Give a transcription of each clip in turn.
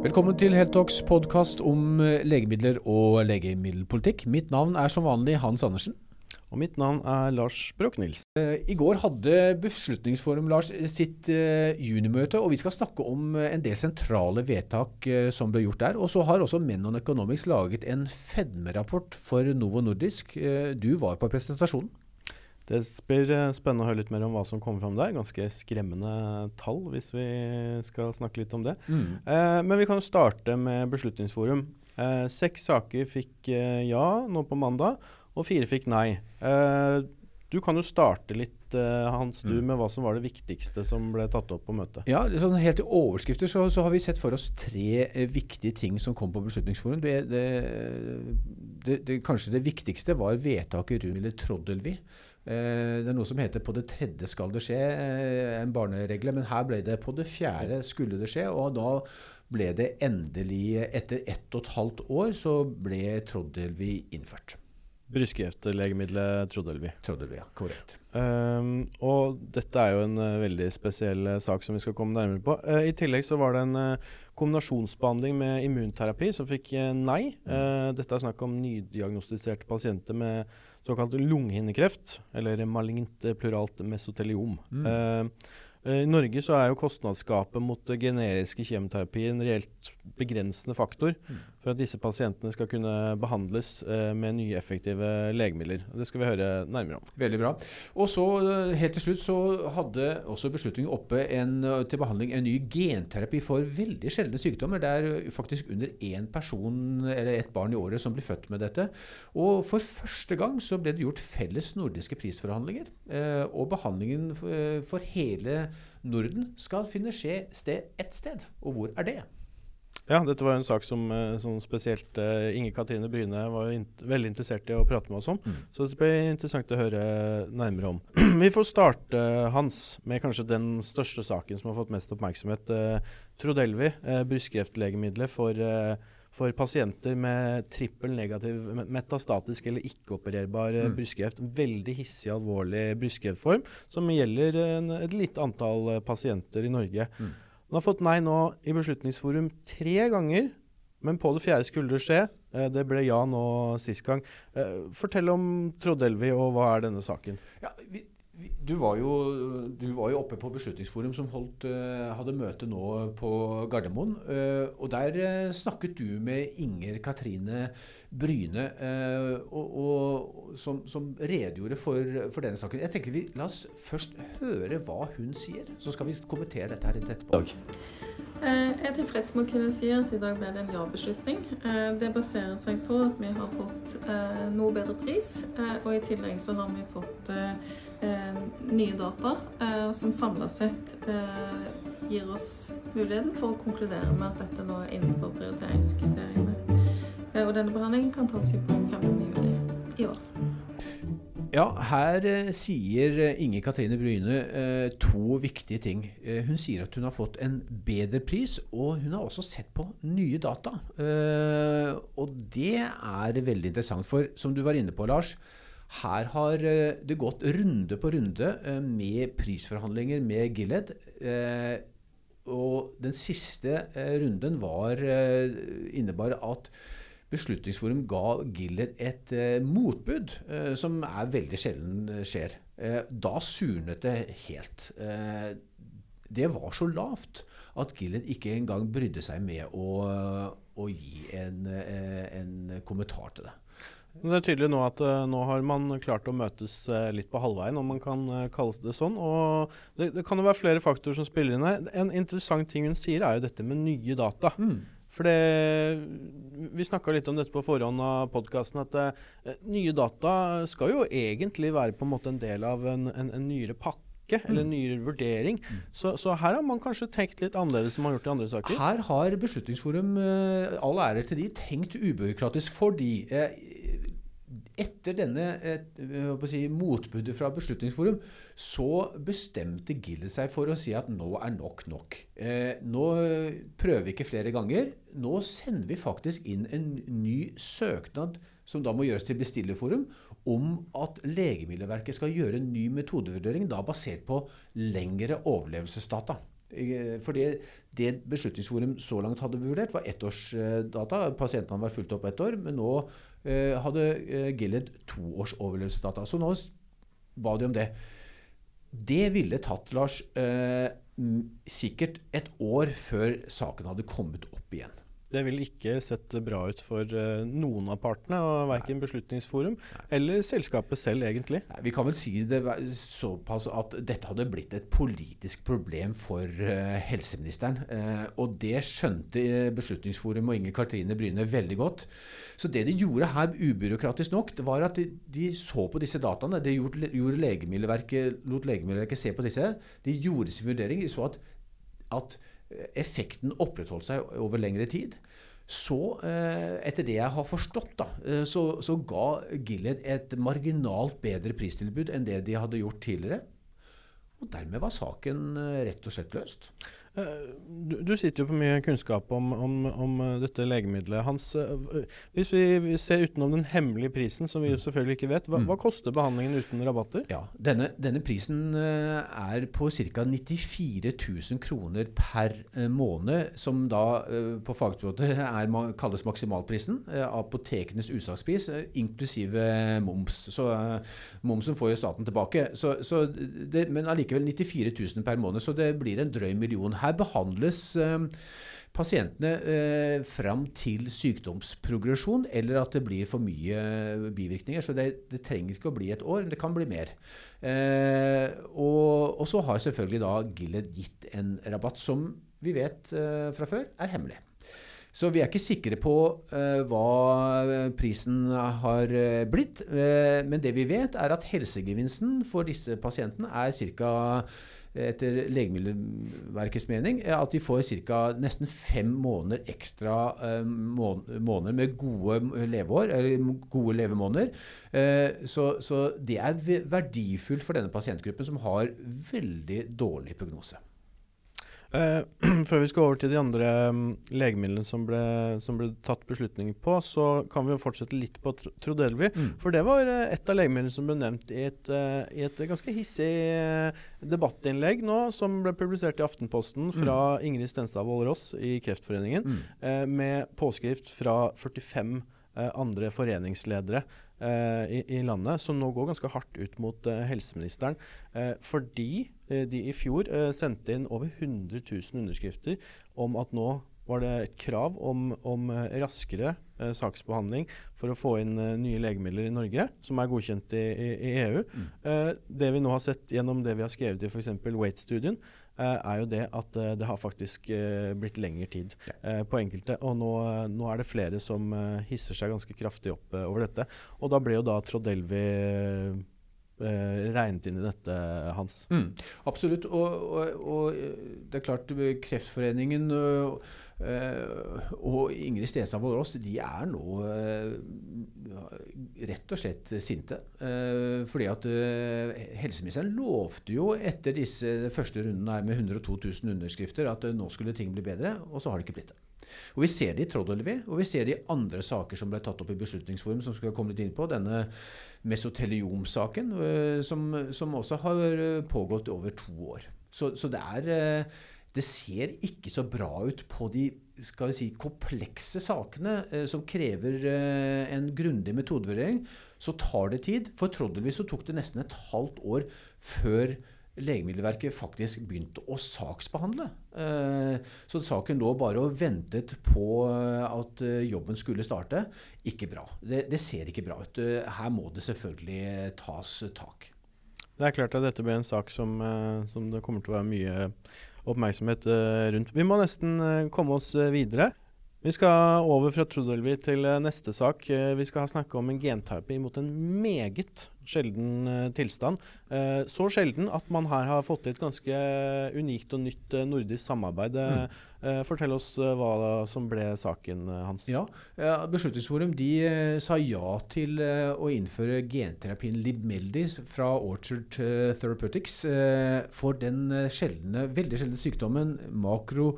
Velkommen til Heltalks podkast om eh, legemidler og legemiddelpolitikk. Mitt navn er som vanlig Hans Andersen. Og mitt navn er Lars Brokk-Nils. Eh, I går hadde Beslutningsforum Lars sitt uh, junimøte, og vi skal snakke om en del sentrale vedtak som ble gjort der. Og så har også Menon Economics laget en fedmerapport for Novo Nordisk. Du var på presentasjonen. Det blir spennende å høre litt mer om hva som kommer fram der. Ganske skremmende tall, hvis vi skal snakke litt om det. Mm. Eh, men vi kan jo starte med Beslutningsforum. Eh, seks saker fikk eh, ja nå på mandag, og fire fikk nei. Eh, du kan jo starte litt eh, Hans, du, mm. med hva som var det viktigste som ble tatt opp på møtet. Ja, sånn Helt i overskrifter så, så, har vi sett for oss tre eh, viktige ting som kom på Beslutningsforum. Det, det, det, det, kanskje det viktigste var vedtaket rundt Troddelvi. Eh, det er noe som heter 'på det tredje skal det skje', eh, en barneregle. Men her ble det 'på det fjerde skulle det skje'. Og da ble det endelig, etter ett og et halvt år, så ble Troddelvi innført. Brystkreftlegemiddelet Trodelvi. Trodelvi, ja, korrekt. Um, og dette er jo en uh, veldig spesiell uh, sak som vi skal komme nærmere på. Uh, I tillegg så var det en kombinasjonsbehandling med immunterapi som fikk nei. Mm. dette er snakk om nydiagnostiserte pasienter med såkalt lungehinnekreft, eller malignt pluralt mesoteliom. Mm. I Norge så er jo kostnadsgapet mot generiske kjemoterapi en reelt begrensende faktor mm. For at disse pasientene skal kunne behandles eh, med nye, effektive legemidler. Det skal vi høre nærmere om. Veldig bra. Og så eh, Helt til slutt så hadde også beslutningen oppe en, eh, til behandling en ny genterapi for veldig sjeldne sykdommer. Det er faktisk under én person eller ett barn i året som blir født med dette. Og for første gang så ble det gjort felles nordiske prisforhandlinger. Og behandlingen for, hele Norden skal finne sted ett sted. Og hvor er det? Ja, dette var en sak som, eh, som spesielt uh, Inger Katrine Bryne var in veldig interessert i å prate med oss om. Mm. Så det blir interessant å høre nærmere om. Vi får starte, Hans, med kanskje den største saken som har fått mest oppmerksomhet. Uh, Trodelvi, brystkreftlegemiddelet for, for, pasienter med trippel negativ metastatisk eller ikke-opererbar mm. brystkreft. Veldig hissig, alvorlig brystkreftform som gjelder en, et lite antall pasienter i Norge. Mm. Den har fått nei nå i Beslutningsforum tre ganger, men på det fjerde skulle det skje. Eh, det ble ja nå sist gang. Eh, fortell om Troddelvi, og hva er denne saken? Ja, vi, du var, jo, du var, jo, oppe på Beslutningsforum som holdt, uh, hadde møte nå på Gardermoen. Uh, og der uh, snakket du med Inger Katrine Bryne, og, og, som, som, redegjorde for, for, denne saken. Jeg tenker vi, La oss først høre hva hun sier, så skal vi kommentere dette her etterpå. Jeg er tilfreds med å kunne si at i dag ble det en ja-beslutning. Det baserer seg på at vi har fått noe bedre pris, og i tillegg så har vi fått eh, nye data eh, som samla sett eh, gir oss muligheten for å konkludere med at dette nå er innenfor prioriteringskriteriene. Eh, og denne behandlingen kan tas i bruk 15.07. i år. Ja, her eh, sier Inge Katrine Bryne eh, to viktige ting. Eh, hun sier at hun har fått en bedre pris, og hun har også sett på nye data. Eh, og det er veldig interessant, for som du var inne på, Lars, her har eh, det gått runde på runde eh, med prisforhandlinger med Gilead. Eh, og den siste runden var, innebar at Beslutningsforum ga Gilead et motbud, som er veldig sjelden skjer. da surnet det helt. det var så lavt at Gilead ikke engang brydde seg med å, å gi en, en kommentar til det. Det er tydelig nå at uh, nå har man klart å møtes uh, litt på halvveien, om man kan uh, kalle det sånn. Og det, det, kan jo være flere faktorer som spiller inn her. En interessant ting hun sier, er jo dette med nye data. Mm. For det, Vi snakka litt om dette på forhånd av podkasten, at nye data skal jo egentlig være på en måte en del av en, en, en nyere pakke eller en mm. nyere vurdering. Mm. Så, så, her har man kanskje tenkt litt annerledes enn man har gjort i andre saker? Her har Beslutningsforum, all ære til de, tenkt ubyråkratisk fordi eh, etter denne eh, si, motbudet fra Beslutningsforum, så bestemte Gillet seg for å si at nå er nok nok. Eh, nå prøver vi ikke flere ganger. Nå sender vi faktisk inn en ny søknad, som da må gjøres til bestillerforum, om at Legemiddelverket skal gjøre en ny metodevurdering, da basert på lengre overlevelsesdata. For det, det Beslutningsforum så langt hadde vurdert, var ettårsdata. Pasientene var fulgt opp ett år. Men nå eh, hadde eh, Gilead to års overlevelsesdata. Så nå ba de om det. Det ville tatt, Lars, eh, sikkert et år før saken hadde kommet opp igjen. Det vil ikke sette bra ut for uh, noen av partene, og verken Beslutningsforum Nei. eller selskapet selv, egentlig. Nei, vi kan vel si det såpass at dette hadde blitt et politisk problem for uh, helseministeren. Uh, og det skjønte Beslutningsforum og Inger Katrine Bryne veldig godt. Så det de gjorde her, ubyråkratisk nok, det var at de, de så på disse dataene. De gjorde, gjorde Legemiddelverket, lot Legemiddelverket se på disse. De gjorde sin vurdering. De så at, at effekten opprettholdt seg over lengre tid. Så, eh, etter det jeg har forstått, da, eh, så, så ga Gilead et marginalt bedre pristilbud enn det de hadde gjort tidligere. Og dermed var saken eh, rett og slett løst. Eh, du, du, sitter jo på mye kunnskap om, om, om eh, dette legemiddelet. Hans, eh, hvis vi ser utenom den hemmelige prisen, som vi jo mm. selvfølgelig ikke vet, hva, mm. hva koster behandlingen uten rabatter? Ja, Denne, denne prisen er på ca. 94 000 kroner per måned, som da på fagspråket kalles maksimalprisen. Apotekenes utsalgspris, inklusive moms. Så momsen får jo staten tilbake. Så, så det, men allikevel 94 000 per måned, så det blir en drøy million her behandles eh, pasientene eh, fram til sykdomsprogresjon, eller at det blir for mye eh, bivirkninger. Så det, det trenger ikke å bli et år, men det kan bli mer. Eh, og, og, så har selvfølgelig da Gilead gitt en rabatt som vi vet eh, fra før er hemmelig. Så vi er ikke sikre på uh, hva prisen har blitt. Men det vi vet, er at helsegevinsten for disse pasientene er ca etter Legemiddelverkets mening, at de får ca. nesten fem måneder ekstra eh, måneder med gode leveår, eller gode levemåneder. Eh, så, så det er verdifullt for denne pasientgruppen, som har veldig dårlig prognose. Uh, før vi skal over til de andre um, legemidlene som ble, som ble, tatt beslutning på, så kan vi jo fortsette litt på Trodelvi. Mm. For det var uh, et av legemidlene som ble nevnt i et, uh, i et ganske hissig debattinnlegg nå, som ble publisert i Aftenposten fra mm. Ingrid Stenstad Vålerås i Kreftforeningen, mm. med påskrift fra 45 andre foreningsledere i, i, landet, som nå går ganske hardt ut mot helseministeren. Fordi de i fjor sendte inn over 100 000 underskrifter om at nå var det et krav om, om raskere saksbehandling for å få inn nye legemidler i Norge, som er godkjent i, i, i EU. Mm. det vi nå har sett gjennom det vi har skrevet i f.eks. Wait-studien, Eh, er jo det at eh, det har faktisk eh, blitt lengre tid på enkelte. Og nå, nå, er det flere som hisser seg ganske kraftig opp over dette. Og da ble jo da Trodelvi regnet inn i dette, Hans? Mm, absolutt. Og, og, og, det er klart Kreftforeningen og, og Ingrid Stensand Vålerås de er nå rett og slett sinte. Eh, fordi at eh, helseministeren lovte jo etter disse første rundene her med 102 000 underskrifter at eh, nå skulle ting bli bedre, og så har det ikke blitt det. Og Vi ser det i Troddelvi, og vi ser det i andre saker som ble tatt opp i Beslutningsforum, som skulle komme litt inn på. Denne mesoteliom-saken, som, som, også har pågått over to år. Så, så det er det ser ikke så bra ut på de skal vi si, komplekse sakene eh, som krever eh, en grundig metodevurdering. Så tar det tid. For troddelvis så tok det nesten et halvt år før Legemiddelverket faktisk begynte å saksbehandle. Eh, så saken lå bare og ventet på eh, at eh, jobben skulle starte. Ikke bra. Det, det ser ikke bra ut. Her må det selvfølgelig tas tak. Det er klart at dette blir en sak som, som det kommer til å være mye oppmerksomhet rundt. Vi må nesten komme oss videre. Vi skal over fra Trudelvi til neste sak. Vi skal snakke om en genterapi mot en meget sjelden tilstand. Så sjelden at man her har fått til et ganske unikt og nytt nordisk samarbeid. Mm. Eh, fortell oss eh, hva som ble saken, eh, Hans. Ja, Beslutningsforum de sa ja til å innføre genterapien Libmeldi fra Orchard Therapeutics for den sjeldne, veldig sjeldne sykdommen makro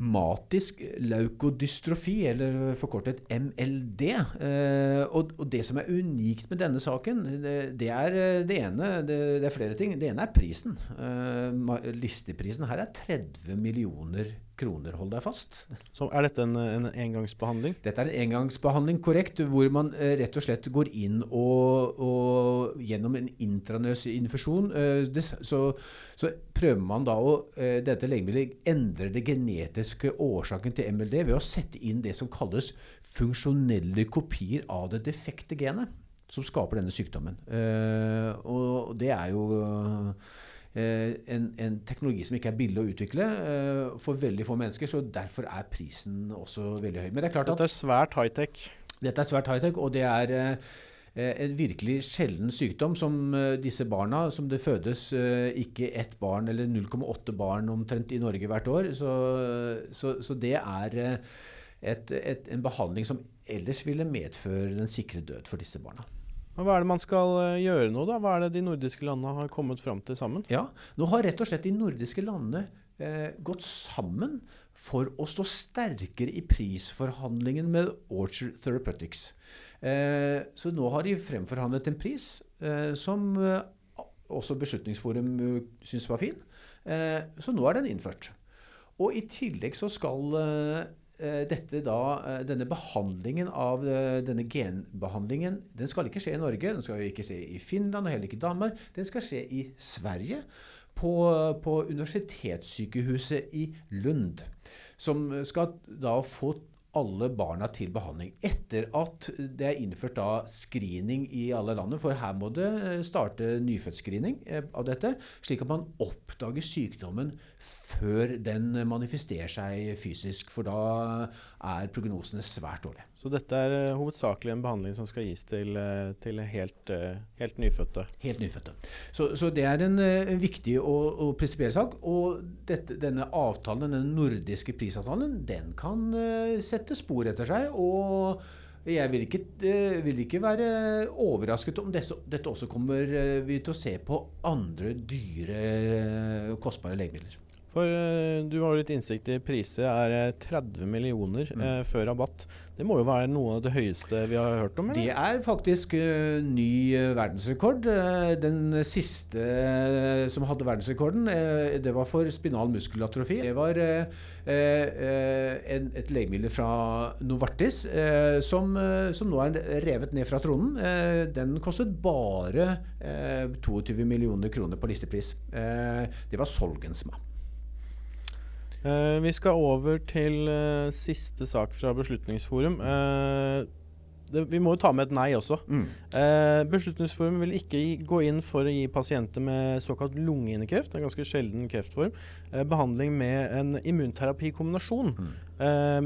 revmatisk leukodystrofi, eller forkortet MLD. Eh, og, det som er unikt med denne saken, det, er eh, det ene det, det, er flere ting. Det ene er prisen. Eh, listeprisen her er 30 millioner kroner kroner, hold deg fast. Så Er dette en, en engangsbehandling? Dette er en engangsbehandling, korrekt. Hvor man eh, rett og slett går inn og, og gjennom en intranøs infusjon eh, det, så, så, prøver man da å eh, dette legemiddelet endre det genetiske årsaken til MLD ved å sette inn det som kalles funksjonelle kopier av det defekte genet som skaper denne sykdommen. Eh, og det er jo en, en, teknologi som ikke er billig å utvikle eh, for veldig få mennesker. Så derfor er prisen også veldig høy. Men det er klart at Dette er svært high-tech. Dette er svært high-tech, og det er eh, en virkelig sjelden sykdom som disse barna, som det fødes ikke ett barn eller 0,8 barn omtrent i Norge hvert år. Så, så, så det er et, et, en behandling som ellers ville medføre den sikre død for disse barna. Men hva er det man skal eh, gjøre nå, da? Hva er det de nordiske landene har kommet fram til sammen? Ja, Nå har rett og slett de nordiske landene eh, gått sammen for å stå sterkere i prisforhandlingen med Orchard Therapeutics. Eh, så nå har de fremforhandlet en pris eh, som eh, også Beslutningsforum syns var fin. Eh, så nå er den innført. Og i tillegg så skal Eh, da, eh, denne behandlingen av eh, denne genbehandlingen den skal ikke skje i Norge, den skal ikke skje i Finland og heller ikke i Danmark. Den skal skje i Sverige, på, på universitetssykehuset i Lund. Som skal da få alle barna til behandling. Etter at det er innført da screening i alle landene, for her må det starte nyfødtscreening av dette, slik at man oppdager sykdommen før den manifesterer seg fysisk. For da er prognosene svært dårlige. Så dette er uh, hovedsakelig en behandling som skal gis til, uh, til helt, uh, helt, nyfødte? Helt nyfødte. Så, så det er en viktig og, og prinsipiell sak. Og dette, denne avtalen, denne nordiske prisavtalen, den kan sette spor etter seg. og jeg vil ikke, vil ikke, være overrasket om dette, dette også kommer vi til å se på andre dyre, kostbare legemidler. For uh, du har jo litt innsikt i priser. Er 30 millioner mm. uh, før rabatt. Det må jo være noe av det høyeste vi har hørt om? Eller? Det er faktisk uh, ny verdensrekord. den siste som hadde verdensrekorden, det var for spinal muskelatrofi. Det var en, et legemiddel fra Novartis som, som, nå er revet ned fra tronen. den kostet bare 22 millioner kroner på listepris. det var Solgensma. Uh, vi skal over til uh, siste sak fra Beslutningsforum. Uh, det, vi må jo ta med et nei også. Mm. Beslutningsforum vil ikke gi, gå inn for å gi pasienter med såkalt lungehinnekreft, en ganske sjelden kreftform, behandling med en immunterapikombinasjon. Mm.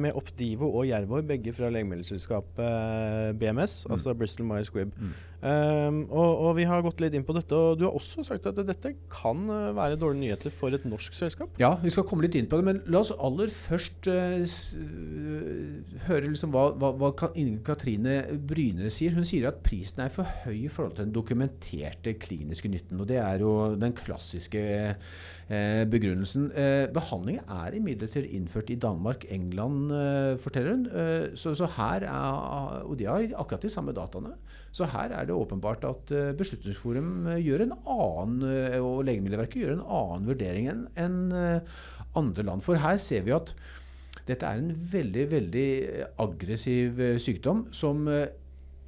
Med Opdivo og Jervor, begge fra legemiddelselskapet BMS, mm. altså Bristol Myers Squibb. Mm. Um, og, og, vi har gått litt inn på dette, og du har også sagt at dette kan uh, være dårlige nyheter for et norsk selskap? Ja, vi skal komme litt inn på det, men la oss aller først uh, høre liksom hva, hva, hva Katrine Bryne sier. Hun sier at prisen er for høy i forhold til den dokumenterte kliniske nytten. Og det er jo den klassiske begrunnelsen. behandlingen er imidlertid innført i Danmark, England uh, forteller hun. Uh, så, så, her er, Og de har akkurat de samme dataene. Så her er det åpenbart at uh, Beslutningsforum gjør en annen, og Legemiddelverket gjør en annen vurdering enn andre land. For her ser vi at dette er en veldig, veldig aggressiv sykdom som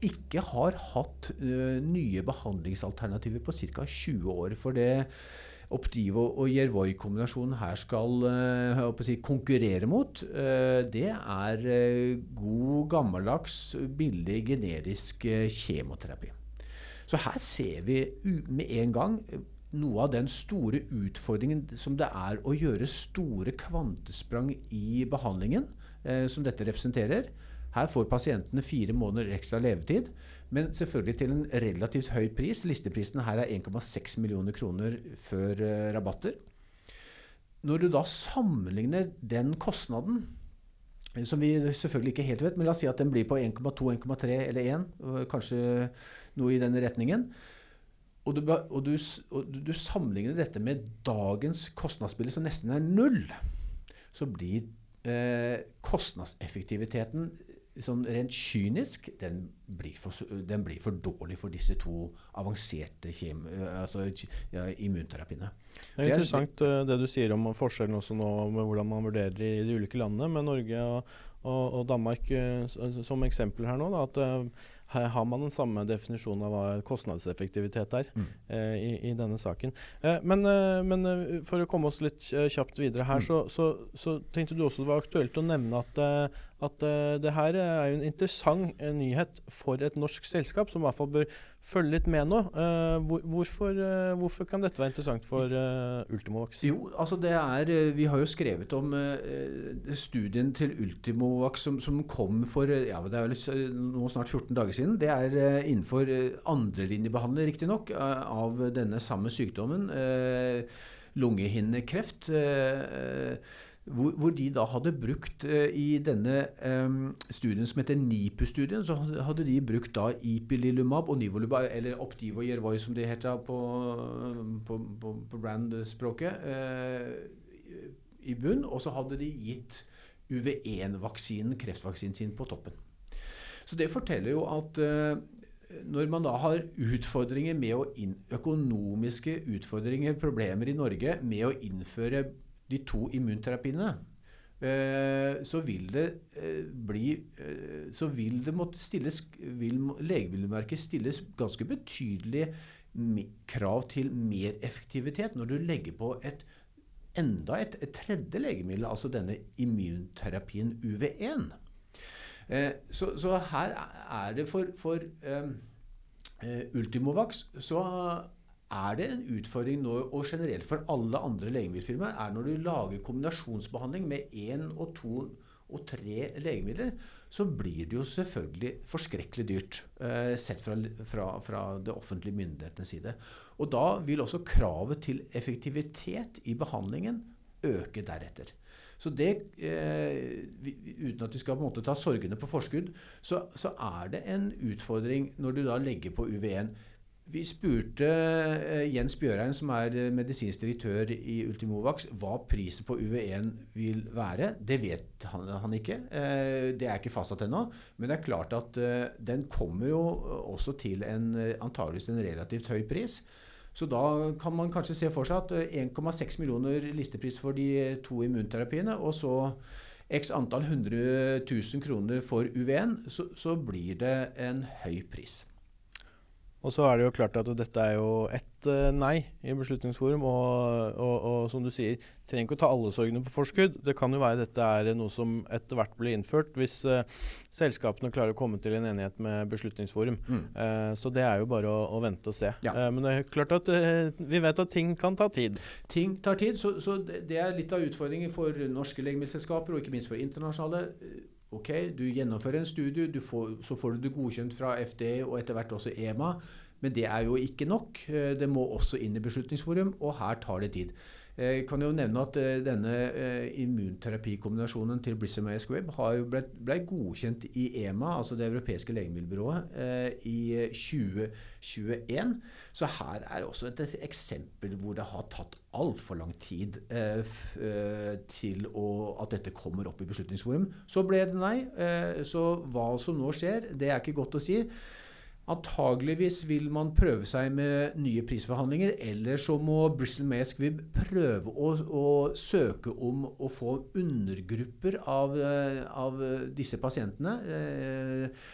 ikke har hatt nye behandlingsalternativer på ca. 20 år. For det Optivo og Jervoi-kombinasjonen her skal uh, si, konkurrere mot, uh, det er uh, god, gammeldags, billig, generisk kjemoterapi. Så her ser vi med en gang noe av den store utfordringen som det er å gjøre store kvantesprang i behandlingen, som dette representerer. Her får pasientene fire måneder ekstra levetid. Men selvfølgelig til en relativt høy pris. Listeprisen her er 1,6 millioner kroner før uh, rabatter. Når du da sammenligner den kostnaden, som vi selvfølgelig ikke helt vet, men la oss si at den blir på 1,2, 1,3 eller 1, kanskje noe i den retningen, og du, og, du, og du, sammenligner dette med dagens kostnadsbilde, som nesten er null, så blir eh, kostnadseffektiviteten sånn rent kynisk, den blir, for, den blir, for, dårlig for disse to avanserte kjem, altså, ja, immunterapiene. Det er interessant det, det du sier om forskjellen også nå med hvordan man vurderer i de ulike landene, med Norge og, og, og Danmark som eksempel her nå. Da, at her har man den samme definisjonen av hva kostnadseffektivitet er mm. eh, i, i, denne saken. Eh, men, eh, men eh, for å komme oss litt eh, kjapt videre her, mm. så, så, så, tenkte du også det var aktuelt å nevne at eh, at det her er jo en interessant nyhet for et norsk selskap, som i hvert fall bør følge litt med nå. Uh, hvor, hvorfor, hvorfor, kan dette være interessant for Ultimovax? Jo, altså det er, Vi har jo skrevet om studien til Ultimovax som, som, kom for ja, det er vel nå snart 14 dager siden. Det er innenfor andrelinjebehandling, riktignok, av denne samme sykdommen. lungehinnekreft. Uh, hvor, hvor, de da hadde brukt uh, I denne um, studien som heter NIPU-studien, så hadde de brukt da ipililumab og Nivolumab, eller Optivo Yervoy som det heter på, på, på, på brand-språket, uh, i bunn. Og så hadde de gitt UV1-vaksinen, kreftvaksinen sin, på toppen. Så det forteller jo at uh, når man da har utfordringer med å inn, økonomiske utfordringer, problemer i Norge med å innføre de to immunterapiene, eh, så vil det eh, bli eh, Så vil det måtte stilles vil Legemiddelverket stilles ganske betydelige krav til mer effektivitet når du legger på et enda et, et tredje legemiddel, altså denne immunterapien UV1. Så, så, her er det for, for Ultimovax så er det en utfordring nå, og generelt for alle andre legemiddelfirmaer, er når du lager kombinasjonsbehandling med én og to og tre legemidler, så blir det jo selvfølgelig forskrekkelig dyrt eh, sett fra, fra, fra, det offentlige myndighetenes side. Og da vil også kravet til effektivitet i behandlingen øke deretter. Så det, eh, uten at vi skal på en måte ta sorgene på forskudd, så, så er det en utfordring når du da legger på UV1 vi spurte uh, Jens Bjørheim, som er uh, medisinsk direktør i Ultimovax, hva prisen på UV1 vil være. Det vet han, han ikke. Uh, det er ikke fastsatt ennå. Men det er klart at den kommer jo også til en antageligvis en relativt høy pris. Så da kan man kanskje se for seg at 1,6 millioner listepris for de to immunterapiene, og så x antall 100 000 kroner for UV1, så, så blir det en høy pris. Og så er det jo klart at dette er jo ett uh, nei i Beslutningsforum. Og, og, og, som du sier, trenger ikke å ta alle sorgene på forskudd. Det kan jo være dette er noe som etter hvert blir innført, hvis uh, selskapene klarer å komme til en enighet med Beslutningsforum. Mm. Uh, så det er jo bare å, å vente og se. Ja. men det er klart at vi vet at ting kan ta tid. Ting tar tid, så, så det er litt av utfordringen for norske legemiddelselskaper, og ikke minst for internasjonale. Ok, Du gjennomfører en studie, får, så får du det godkjent fra FDA og etter hvert også EMA. Men det er jo ikke nok. Eh, det må også inn i Beslutningsforum, og her tar det tid. Jeg eh, kan jo nevne at eh, denne immunterapikombinasjonen til Brissamay og ble, ble, godkjent i EMA, altså det europeiske legemiddelbyrået, i 2021. Så her er også et eksempel hvor det har tatt altfor lang tid til at dette kommer opp i Beslutningsforum. Så ble det nei. Så hva som nå skjer, det er ikke godt å si. Antageligvis vil man prøve seg med nye prisforhandlinger, eller så må Bristol May Squibb prøve å, å, søke om å få undergrupper av, eh, av disse pasientene. Eh,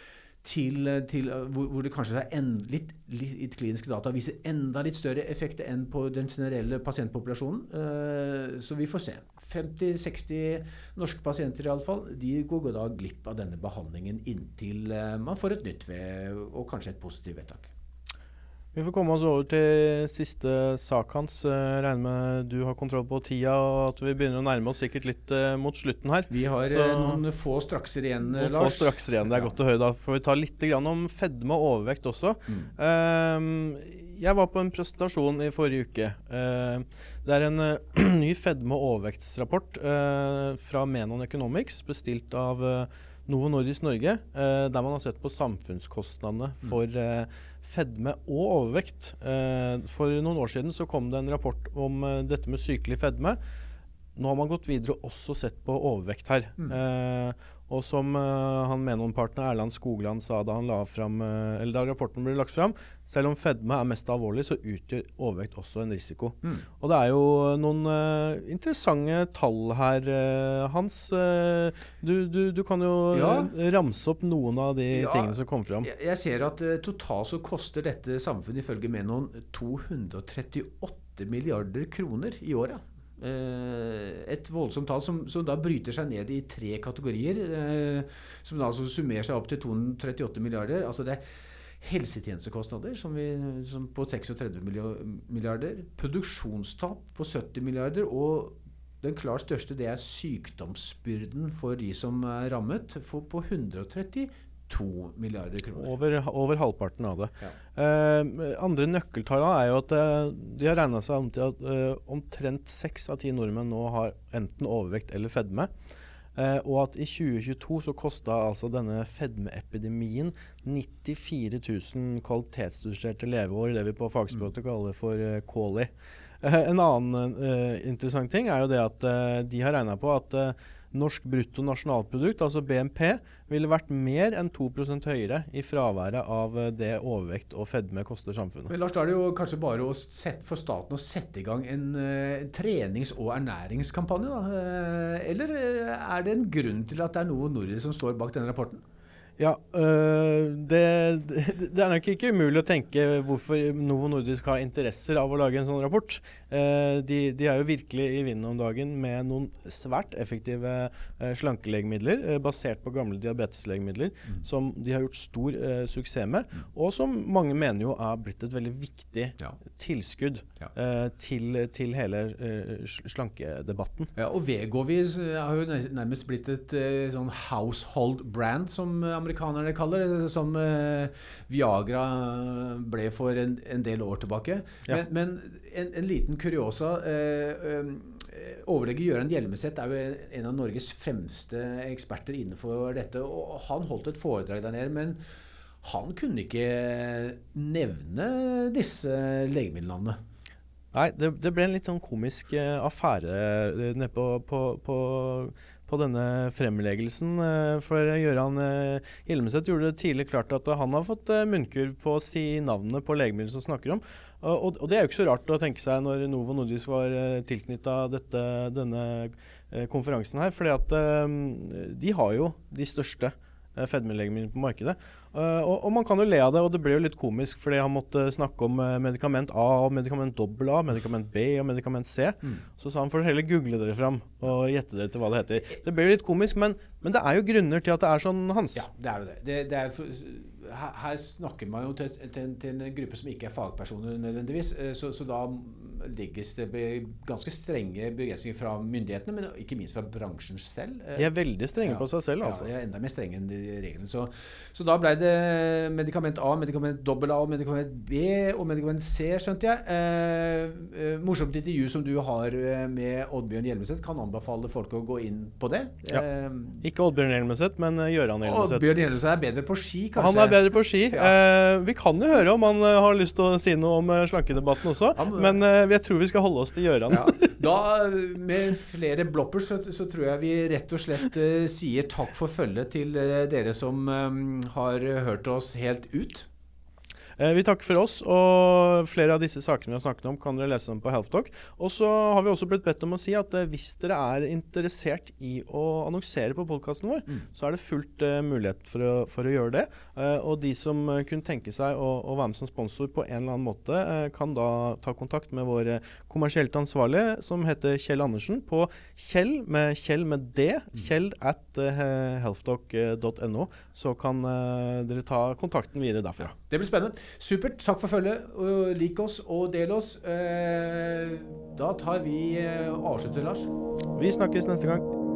til, til hvor, hvor, det kanskje er en, litt, litt, kliniske data viser enda litt større effekt enn på den generelle pasientpopulasjonen. Uh, så vi får se. 50-60 norske pasienter i alle fall, de går da glipp av denne behandlingen inntil uh, man får et nytt ved, og kanskje et positivt vedtak. Vi får komme oss over til siste sak hans. Jeg regner med du har kontroll på tida, og at vi begynner å nærme oss sikkert litt uh, mot slutten her. Vi har Så, eh, noen få strakser igjen, noen Lars. Få strakser igjen, Det er ja. godt å høre. Da får vi ta litt om fedme og overvekt også. Mm. Uh, jeg var på en presentasjon i forrige uke. Uh, det er en ny fedme- og overvektsrapport fra Menon Economics, bestilt av Novo Nordisk Norge, der man har sett på samfunnskostnadene mm. for fedme og overvekt. Eh, for noen år siden så kom det en rapport om eh, dette med sykelig fedme. nå har man gått videre og også sett på overvekt her. Mm. Eh, og som uh, han Menon-partner Erland Skogland sa da, han la frem, uh, eller da rapporten ble lagt fram, selv om fedme er mest alvorlig, så utgjør overvekt også en risiko. Mm. Og det er jo noen uh, interessante tall her, Hans. Du, du, du, kan jo ja. ramse opp noen av de ja, tingene som kom fram. Jeg, jeg ser at totalt så koster dette samfunnet ifølge Menon 238 milliarder kroner i året. Eh, et voldsomt tall som, som, da bryter seg ned i tre kategorier. Eh, som da altså summerer seg opp til 238 milliarder. Altså det er helsetjenestekostnader som vi, som på 36 milliarder. Produksjonstap på 70 milliarder. Og den klart største det er sykdomsbyrden for de som er rammet, på 132 2 milliarder kroner. Over, over halvparten av det. Ja. Uh, andre nøkkeltallene er jo at uh, de har regna seg om til at uh, omtrent seks av ti nordmenn nå har enten overvekt eller fedme. og at i 2022 så kosta altså denne fedmeepidemien 94 000 kvalitetsstuderte leveår, det vi på fagspråket mm. kaller for KOLI. en annen interessant ting er jo det at de har regna på at norsk brutto nasjonalprodukt, altså BNP, ville vært mer enn 2% høyere i fraværet av eh, det overvekt og fedme koster samfunnet. Men Lars, Da er det jo kanskje bare sette, for staten å sette i gang en uh, trenings- og ernæringskampanje? da? Uh, eller er det en grunn til at det er noe nordisk som står bak denne rapporten? Ja, øh, det, det, er nok ikke umulig å tenke hvorfor Novo Nordisk har interesser av å lage en sånn rapport. Uh, de, de, er jo virkelig i vinden om dagen med noen svært effektive uh, slankelegemidler uh, basert på gamle diabeteslegemidler, mm. som de har gjort stor suksess med, mm. og som mange mener jo er blitt et veldig viktig ja. tilskudd ja. Til, til, hele slankedebatten. Ja, og Vegovis har jo nærmest blitt et sånn household brand, som amerikanerne kaller det, som Viagra ble for en, en del år tilbake. Ja. Men, men en, en, liten kuriosa. Eh, eh, overlege Gøran Hjelmeset er jo en av Norges fremste eksperter innenfor dette. og Han holdt et foredrag der nede. men han kunne ikke nevne disse legemiddelnavnene. Nei, det, det, ble en litt sånn komisk affære nede på, på, på, på, denne fremleggelsen. Uh, for Gøran uh, Hjelmeset gjorde det tidlig klart at han har fått munnkurv på å si navnet på legemiddelet som snakker om. Og, og, det er jo ikke så rart å tenke seg når Novo Nordisk var tilknytta denne konferansen her. uh, de har jo de største uh, fedmelegemidlene på markedet. Uh, og, og, man kan jo le av det, og det ble jo litt komisk fordi han måtte snakke om uh, medikament A og medikament dobbel A, medikament B og medikament C. Mm. Så sa han får heller google dere fram og gjette dere til hva det heter. Det ble jo litt komisk, men, men, det er jo grunner til at det er sånn, Hans. Ja, det er jo det. det, det er for, her, her, snakker man jo til, til, til, en gruppe som ikke er fagpersoner nødvendigvis. Eh, så, så da legges det ganske strenge begrensninger fra myndighetene, men ikke minst fra bransjen selv. De er veldig strenge ja, på seg selv, altså. Ja, de er enda mer strenge enn de reglene. Så, så, da ble det medikament A, medikament dobbel A, medikament B og medikament C, skjønte jeg. Eh, eh morsomt intervju som du har eh, med Oddbjørn Hjelmeset. Kan anbefale folk å gå inn på det. Ja. Eh, ikke Oddbjørn Hjelmeset, men Gøran Hjelmeset. Oddbjørn Hjelmeset er bedre på ski, kanskje? Han er bedre på ski. Ja. Eh, vi kan jo høre om han eh, har lyst til å si noe om eh, slankedebatten også, han, men eh, jeg tror vi skal holde oss til Gjøran. Ja. Da, med flere bloppers, så, så, tror jeg vi rett og slett sier takk for følget til dere som har hørt oss helt ut. Eh, vi takker for oss, og flere av disse sakene vi har snakket om, kan dere lese om på Healthtalk. Og så har vi også blitt bedt om å si at eh, hvis dere er interessert i å annonsere på podkasten vår, mm. så er det fullt uh, mulighet for å, for å, gjøre det. Uh, og de som uh, kunne tenke seg å, å, være med som sponsor på en eller annen måte, kan da ta kontakt med vår kommersielt ansvarlige, som heter Kjell Andersen, på Kjell med Kjell med D, mm. Kjell at healthtalk.no. Så kan dere ta kontakten videre derfra. Det blir spennende. Supert. Takk for følget. Lik oss og del oss. Eh, da tar vi eh, avslutter, Lars. Vi snakkes neste gang.